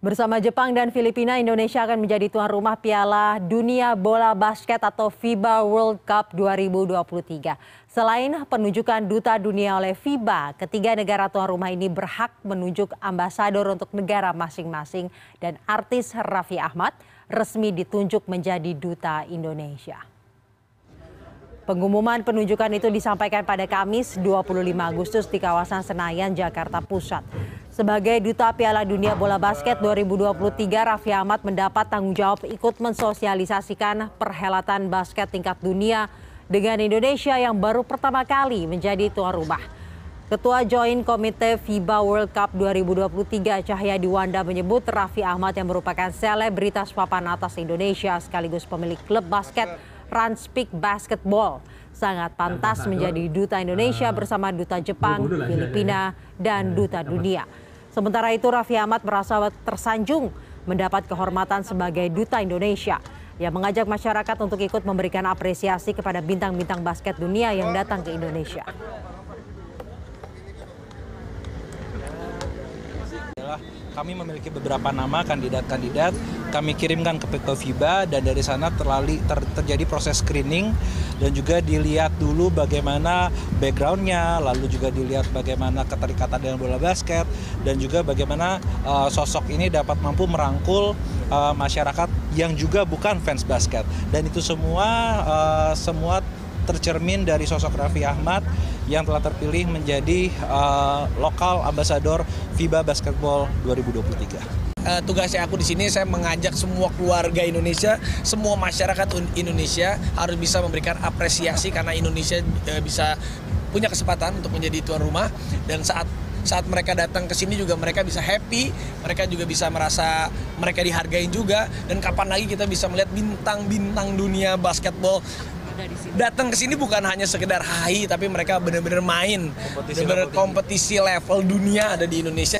Bersama Jepang dan Filipina, Indonesia akan menjadi tuan rumah Piala Dunia Bola Basket atau FIBA World Cup 2023. Selain penunjukan duta dunia oleh FIBA, ketiga negara tuan rumah ini berhak menunjuk ambasador untuk negara masing-masing dan artis Raffi Ahmad resmi ditunjuk menjadi duta Indonesia. Pengumuman penunjukan itu disampaikan pada Kamis 25 Agustus di kawasan Senayan, Jakarta Pusat. Sebagai Duta Piala Dunia Bola Basket 2023, Raffi Ahmad mendapat tanggung jawab ikut mensosialisasikan perhelatan basket tingkat dunia dengan Indonesia yang baru pertama kali menjadi tuan rumah. Ketua Joint Komite FIBA World Cup 2023 Cahyadi Wanda menyebut Raffi Ahmad yang merupakan selebritas papan atas Indonesia sekaligus pemilik klub basket Ranspik Basketball sangat pantas menjadi duta Indonesia bersama duta Jepang, Filipina, dan duta dunia. Sementara itu Raffi Ahmad merasa tersanjung mendapat kehormatan sebagai duta Indonesia. Ia mengajak masyarakat untuk ikut memberikan apresiasi kepada bintang-bintang basket dunia yang datang ke Indonesia. kami memiliki beberapa nama kandidat-kandidat kami kirimkan ke FIBA dan dari sana terlali, ter, terjadi proses screening dan juga dilihat dulu bagaimana backgroundnya lalu juga dilihat bagaimana keterikatan dengan bola basket dan juga bagaimana uh, sosok ini dapat mampu merangkul uh, masyarakat yang juga bukan fans basket dan itu semua uh, semua tercermin dari sosok Raffi Ahmad yang telah terpilih menjadi uh, lokal ambasador FIBA Basketball 2023. Uh, tugasnya aku di sini saya mengajak semua keluarga Indonesia, semua masyarakat Indonesia harus bisa memberikan apresiasi karena Indonesia uh, bisa punya kesempatan untuk menjadi tuan rumah. Dan saat saat mereka datang ke sini juga mereka bisa happy, mereka juga bisa merasa mereka dihargai juga. Dan kapan lagi kita bisa melihat bintang-bintang dunia basketball datang ke sini bukan hanya sekedar hai tapi mereka benar-benar main, benar-benar kompetisi level dunia ada di Indonesia.